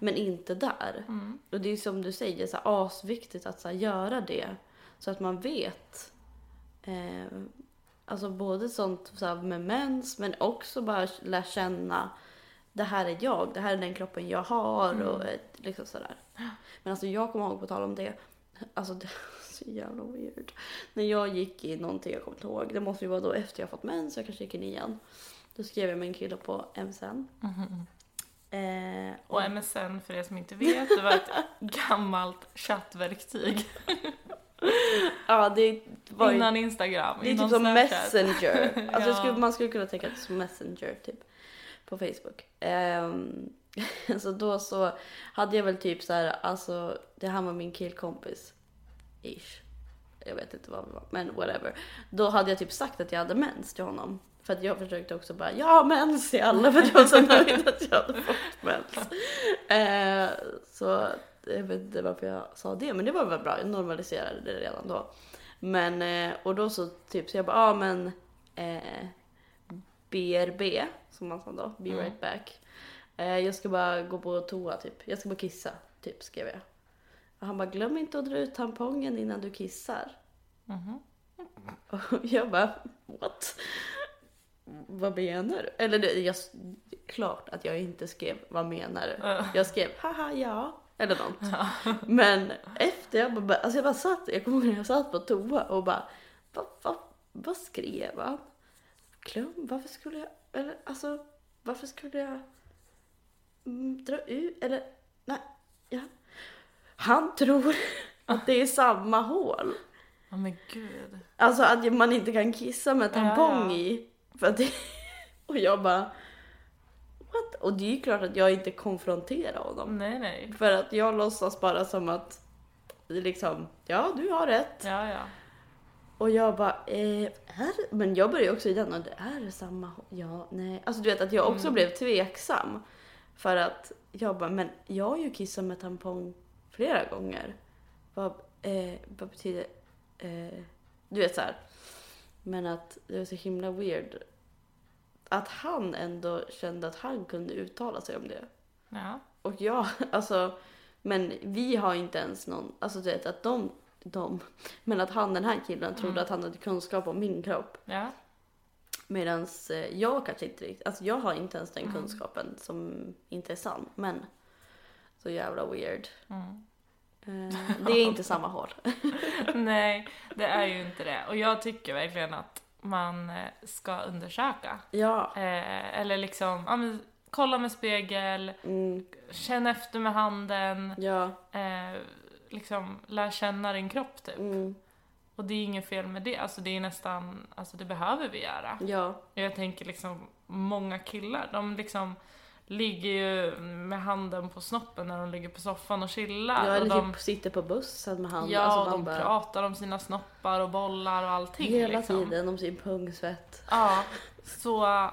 Men inte där. Mm. Och det är som du säger, så här, asviktigt att så här, göra det. Så att man vet. Eh, alltså både sånt så med mens men också bara lära känna. Det här är jag, det här är den kroppen jag har och eh, liksom sådär. Men alltså jag kommer ihåg på tal om det. Alltså det så jävla weird. När jag gick i någonting jag kommer inte ihåg. Det måste ju vara då efter jag fått mens, jag kanske gick i nian. Då skrev jag med en kille på MSN. Mhm. Eh, Och MSN, för er som inte vet, det var ett gammalt chattverktyg ja, det var ju innan Instagram. Det är typ som. Messenger. Alltså Ja. skulle, man skulle kunna tänka att det är som Messenger typ på Facebook. Ehm, så då så hade jag väl typ så här, alltså det här var min killkompis. Ish. Jag vet inte vad vi var, men whatever. Då hade jag typ sagt att jag hade mens till honom. För att jag försökte också bara, jag har mens till alla för att jag var så nöjd att jag hade fått mens. Eh, så jag vet inte varför jag sa det, men det var väl bra. Jag normaliserade det redan då. Men, eh, och då så typ, så jag bara, ja ah, men eh, BRB, som man sa då, be Mm. right back. Eh, jag ska bara gå på toa typ, jag ska bara kissa, typ skrev jag. Och han bara, glöm inte att dra ut tampongen innan du kissar. Mhm. Och jag bara, what? Vad menar du? Eller det, jag, klart att jag inte skrev vad menar du? Jag skrev haha ja, eller något. Men efter jag bara, alltså jag bara satt, jag kommer ihåg när jag satt på toa och bara, vad, vad, vad skrev han? Glöm, varför skulle jag, eller alltså, varför skulle jag mm, dra ut, eller nej, ja. Han tror att det är samma hål. Ja men gud. Alltså att man inte kan kissa med tampong Ja, i. För att det, och jag bara, what? Och det är ju klart att jag inte konfronterar honom. Nej nej. För att jag låtsas bara som att, liksom, ja du har rätt. Ja ja. Och jag bara, eh, är Men jag började också i den och det är samma Ja, nej. Alltså du vet att jag också Mm. blev tveksam. För att jag bara, men jag har ju kissat med tampong flera gånger. Vad, eh, vad betyder, eh, du vet så här. Men att det var så himla weird. Att han ändå kände att han kunde uttala sig om det. Ja. Och jag, alltså, men vi har inte ens någon, alltså du vet att de, de, men att han den här killen trodde Mm. att han hade kunskap om min kropp. Ja. Medan jag kanske inte riktigt, alltså jag har inte ens den Mm. kunskapen som inte är sann. Men så jävla weird. Mm. Eh, det är inte samma hål. Nej, det är ju inte det. Och jag tycker verkligen att man eh, ska undersöka. Ja. Eh, eller liksom, ja, men, kolla med spegel, Mm, känn efter med handen, ja. eh, liksom lär känna din kropp typ. Mm, Och det är inget fel med det, alltså det är nästan, alltså det behöver vi göra. ja. Jag tänker liksom, många killar, de liksom ligger ju med handen på snoppen när de ligger på soffan och chillar. ja och eller de, typ sitter på bussen med han. ja, alltså de bara, pratar om sina snoppar och bollar och allting. hela liksom. tiden om sin pungsvett. Ja, så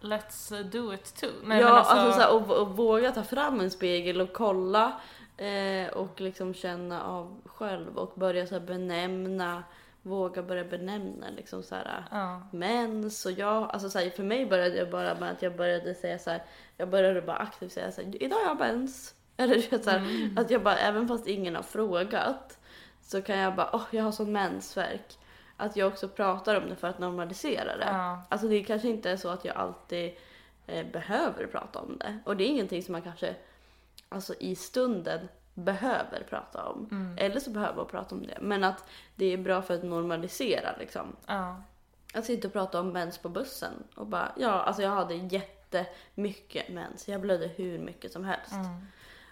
let's do it too. Nej, ja, men alltså, alltså, så här, och, och våga ta fram en spegel och kolla eh, och liksom känna av själv och börja så benämna, våga börja benämna liksom så här ja. mens och jag, alltså så här, för mig började jag bara med att jag började säga så här, jag började bara aktivt säga så här, idag har jag mens. Eller du vet så Mm. att jag bara, även fast ingen har frågat så kan jag bara, åh jag har sån mensvärk. Att jag också pratar om det för att normalisera det. Ja. Alltså det kanske inte är så att jag alltid eh, behöver prata om det. Och det är ingenting som man kanske alltså, i stunden behöver prata om. Mm. Eller så behöver man prata om det. Men att det är bra för att normalisera liksom. Ja. Att sitta och prata om mens på bussen och bara, ja alltså jag hade jättemycket mens. Jag blödde hur mycket som helst. Mm.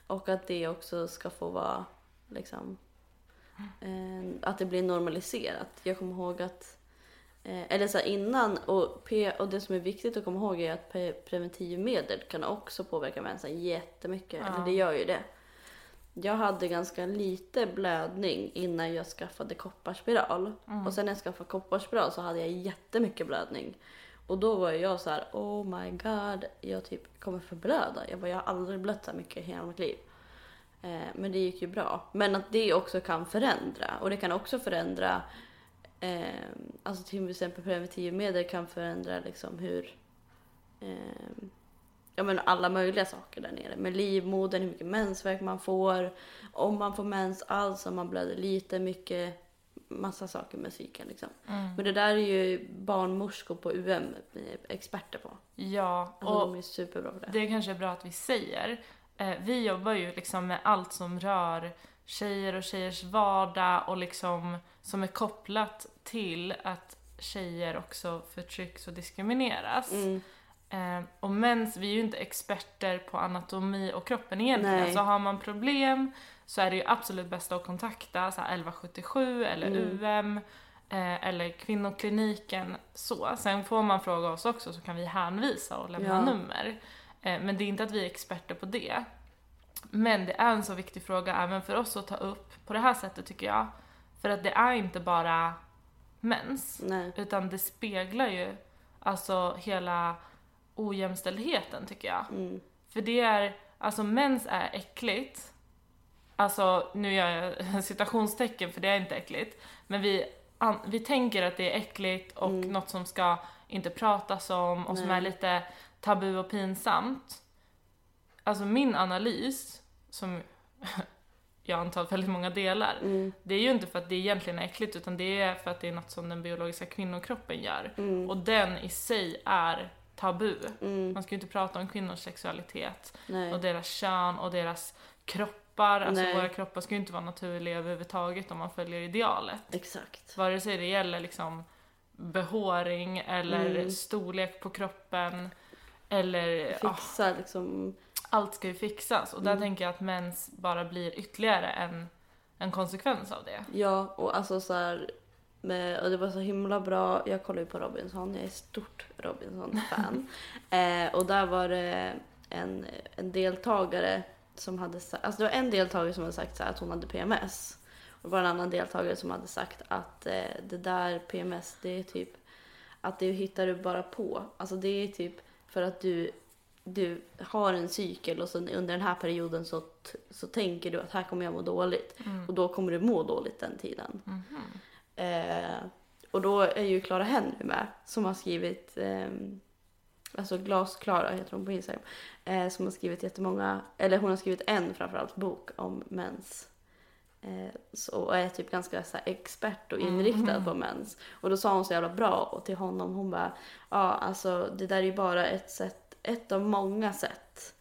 Och att det också ska få vara liksom eh, att det blir normaliserat. Jag kommer ihåg att eh, eller så här innan och, P, och det som är viktigt att komma ihåg är att pre, preventivmedel kan också påverka mensen jättemycket. Ja. Eller det gör ju det. Jag hade ganska lite blödning innan jag skaffade kopparspiral. Mm. Och sen när jag skaffade kopparspiral så hade jag jättemycket blödning. Och då var jag så här: oh my god, jag typ kommer förblöda. Jag bara, jag har aldrig blött så mycket i hela mitt liv. Eh, men det gick ju bra. Men att det också kan förändra. Och det kan också förändra, eh, alltså till exempel preventivmedel kan förändra liksom hur, eh, ja men alla möjliga saker där nere. Med livmodern, hur mycket mensvärk man får, om man får mens alls, om man blöder lite, mycket, massa saker med cykeln liksom. Mm. Men det där är ju barnmorskor på UM experter på. Ja, Alltså och de är superbra på det. det kanske är bra att vi säger. Eh, vi jobbar ju liksom med allt som rör tjejer och tjejers vardag och liksom som är kopplat till att tjejer också förtrycks och diskrimineras. Mm. Eh, och mens, vi är ju inte experter på anatomi och kroppen egentligen. Nej. Så har man problem så är det ju absolut bästa att kontakta så här 1177 eller Mm. UM eh, eller kvinnokliniken så. Sen får man fråga oss också så kan vi hänvisa och lämna Ja. nummer. Eh, men det är inte att vi är experter på det. Men det är en så viktig fråga även för oss att ta upp på det här sättet tycker jag. För att det är inte bara mens. Nej. Utan det speglar ju alltså hela ojämställdheten tycker jag. Mm. För det är, alltså mens är äckligt. Alltså nu gör jag citationstecken för det är inte äckligt. Men vi, an, vi tänker att det är äckligt och Mm. något som ska inte pratas om och som Nej. är lite tabu och pinsamt. Alltså min analys, som jag antar väldigt många delar. Mm. Det är ju inte för att det egentligen är äckligt utan det är för att det är något som den biologiska kvinnokroppen gör. Mm. Och den i sig är tabu. Mm. Man ska ju inte prata om kvinnors sexualitet Nej. och deras kön och deras kroppar. Alltså Nej. våra kroppar ska ju inte vara naturliga överhuvudtaget om man följer idealet. Exakt. Vare sig det gäller liksom behåring eller Mm. storlek på kroppen eller ah, Fixa liksom. allt ska ju fixas och där Mm. tänker jag att mens bara blir ytterligare en, en konsekvens av det. Ja, och alltså så här. Med, och det var så himla bra. Jag kollar ju på Robinson. Jag är stort Robinson-fan. eh, och där var det en, en deltagare som hade sagt, alltså det var en deltagare som hade sagt att hon hade PMS. Och det var en annan deltagare som hade sagt att eh, det där PMS, det är typ att det hittar du bara på. Alltså det är typ för att du, du har en cykel och sen under den här perioden så, så tänker du att här kommer jag må dåligt. Mm. Och då kommer du må dåligt den tiden. Mhm. Eh, och då är ju Clara Henry med som har skrivit, eh, alltså Glasklara heter hon på Instagram, eh, som har skrivit jättemånga, eller hon har skrivit en framförallt bok om mens. Eh, så, och är typ ganska så expert och inriktad Mhm. på mens. Och då sa hon så jävla bra och till honom, hon bara, ja alltså det där är ju bara ett sätt, ett av många sätt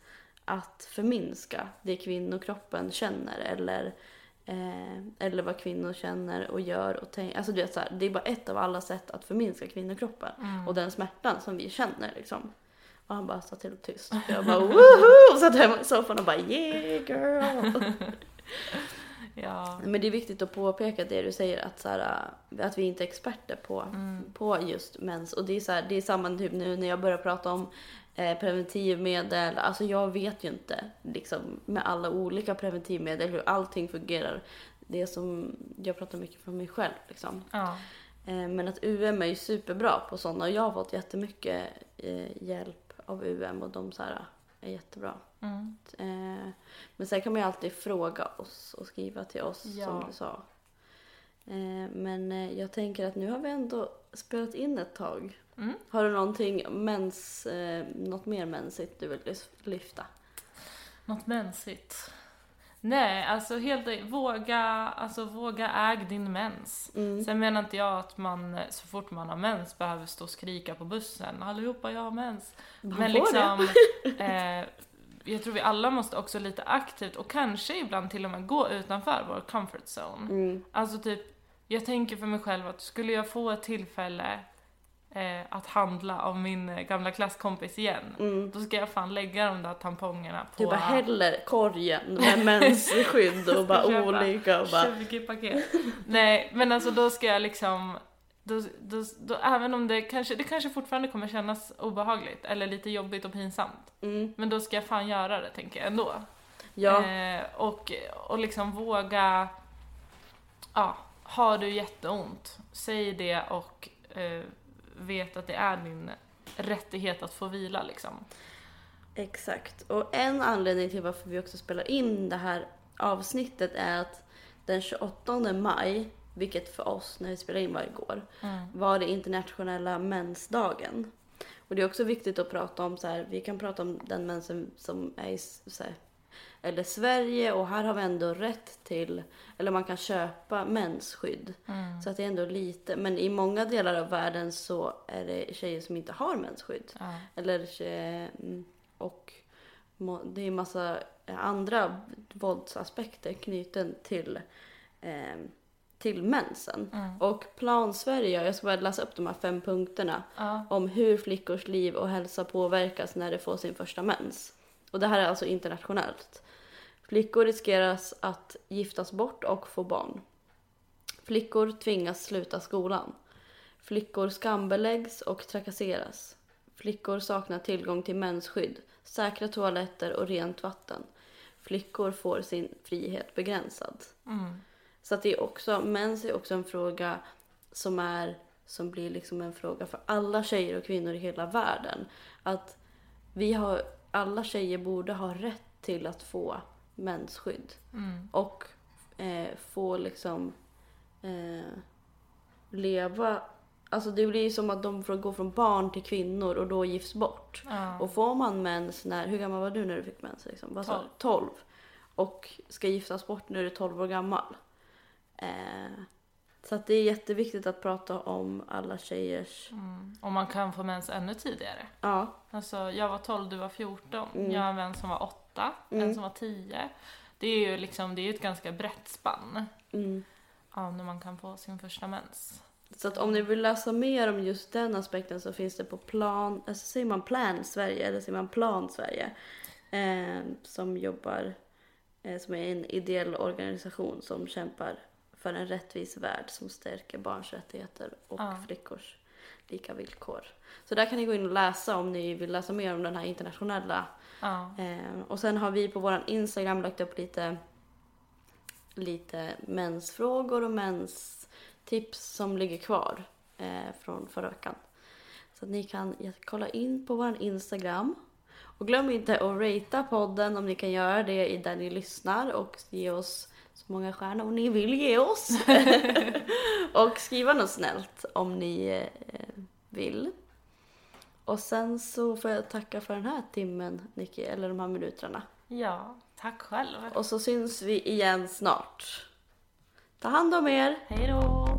att förminska det kvinnokroppen känner eller Eh, eller vad kvinnor känner och gör och tänker. Alltså du vet så här, det är bara ett av alla sätt att förminska kvinnokroppen. Mm. Och den smärtan som vi känner liksom. Och han bara satt helt tyst. Jag bara woho! Och satt hemma i soffan och bara yeah girl. Ja. Men det är viktigt att påpeka det du säger att, så här, att vi inte är experter på, Mm. på just mens. Och det är, så här, det är samma typ nu när jag börjar prata om eh, preventivmedel. Alltså jag vet ju inte liksom, med alla olika preventivmedel hur allting fungerar. Det som, jag pratar mycket för mig själv liksom. Ja. Eh, men att UM är ju superbra på sådana och jag har fått jättemycket eh, hjälp av UM och de så här, är jättebra. Mm. Eh, men sen kan man ju alltid fråga oss och skriva till oss Ja. som du sa. Eh, men eh, jag tänker att nu har vi ändå spelat in ett tag. Mm. Har du någonting mens, eh, något mer mensigt du vill lyfta? Något mensigt. Nej, alltså helt våga, alltså våga äg din mens. Mm. Sen menar inte jag att man så fort man har mens behöver stå och skrika på bussen. Allihopa, jag har mens. Man Men liksom, eh, jag tror vi alla måste också lite aktivt och kanske ibland till och med gå utanför vår comfort zone. Mm. Alltså typ, jag tänker för mig själv att skulle jag få ett tillfälle eh, att handla av min eh, gamla klasskompis igen, Mm. då ska jag fan lägga de där tampongerna på Du bara häller korgen med mensskydd och bara köpa olika och bara 20 paket. Nej, men alltså då ska jag liksom då, då, då, även om det kanske, det kanske fortfarande kommer kännas obehagligt eller lite jobbigt och pinsamt. mm. Men då ska jag fan göra det, tänker jag ändå. Ja, Eh, och, och liksom våga, ja, har du jätteont, säg det och eh, vet att det är din rättighet att få vila liksom. exakt. Och en anledning till varför vi också spelar in det här avsnittet är att den 28 maj, vilket för oss när vi spelar in var igår, Mm. var det internationella mensdagen. Och det är också viktigt att prata om så här, vi kan prata om den mensen som är i så här, eller Sverige och här har vi ändå rätt till, eller man kan köpa mensskydd. Mm. Så att det är ändå lite, men i många delar av världen så är det tjejer som inte har mensskydd. Ja. Eller mm, och det är massa andra våldsaspekter knuten till, eh, till mensen. Mm. Och Plan Sverige, jag ska bara läsa upp de här fem punkterna Ja. om hur flickors liv och hälsa påverkas när de får sin första mens. Och det här är alltså internationellt. Flickor riskeras att giftas bort och få barn. Flickor tvingas sluta skolan. Flickor skambeläggs och trakasseras. Flickor saknar tillgång till mensskydd, säkra toaletter och rent vatten. Flickor får sin frihet begränsad. Mm. Så att det är också, mens är också en fråga som är som blir liksom en fråga för alla tjejer och kvinnor i hela världen. Att vi har, alla tjejer borde ha rätt till att få mensskydd. Mm. Och eh, få liksom eh, leva, alltså det blir ju som att de får gå från barn till kvinnor och då gifts bort. Ja. Och får man mens när, hur gammal var du när du fick mens? Liksom? Vad sa du? Tolv. 12. och ska giftas bort när du är 12 år gammal. Eh, så att det är jätteviktigt att prata om alla tjejers... Mm. Och man kan få mens ännu tidigare. Ja, Alltså, jag var 12, du var 14. Mm. Jag har en vän som var 8, Mm. en som var 10. Det är ju liksom, det är ett ganska brett spann mm. av när man kan få sin första mens. Så att om ni vill läsa mer om just den aspekten så finns det på plan, alltså säger man Plan Sverige eller säger man Plan Sverige? Eh, som jobbar, eh, som är en ideell organisation som kämpar för en rättvis värld som stärker barns rättigheter och Ja. flickors lika villkor. Så där kan ni gå in och läsa om ni vill läsa mer om den här internationella Ja. Eh, och sen har vi på vår Instagram lagt upp lite, lite mensfrågor och menstips som ligger kvar eh, från förra veckan. Så att ni kan kolla in på vår Instagram. Och glöm inte att ratea podden om ni kan göra det i där ni lyssnar och ge oss så många stjärnor ni vill ge oss. och skriva något snällt om ni eh, vill. Och sen så får jag tacka för den här timmen, Nicky, eller de här minuterna. ja, tack själv. Och så syns vi igen snart. Ta hand om er! Hej då!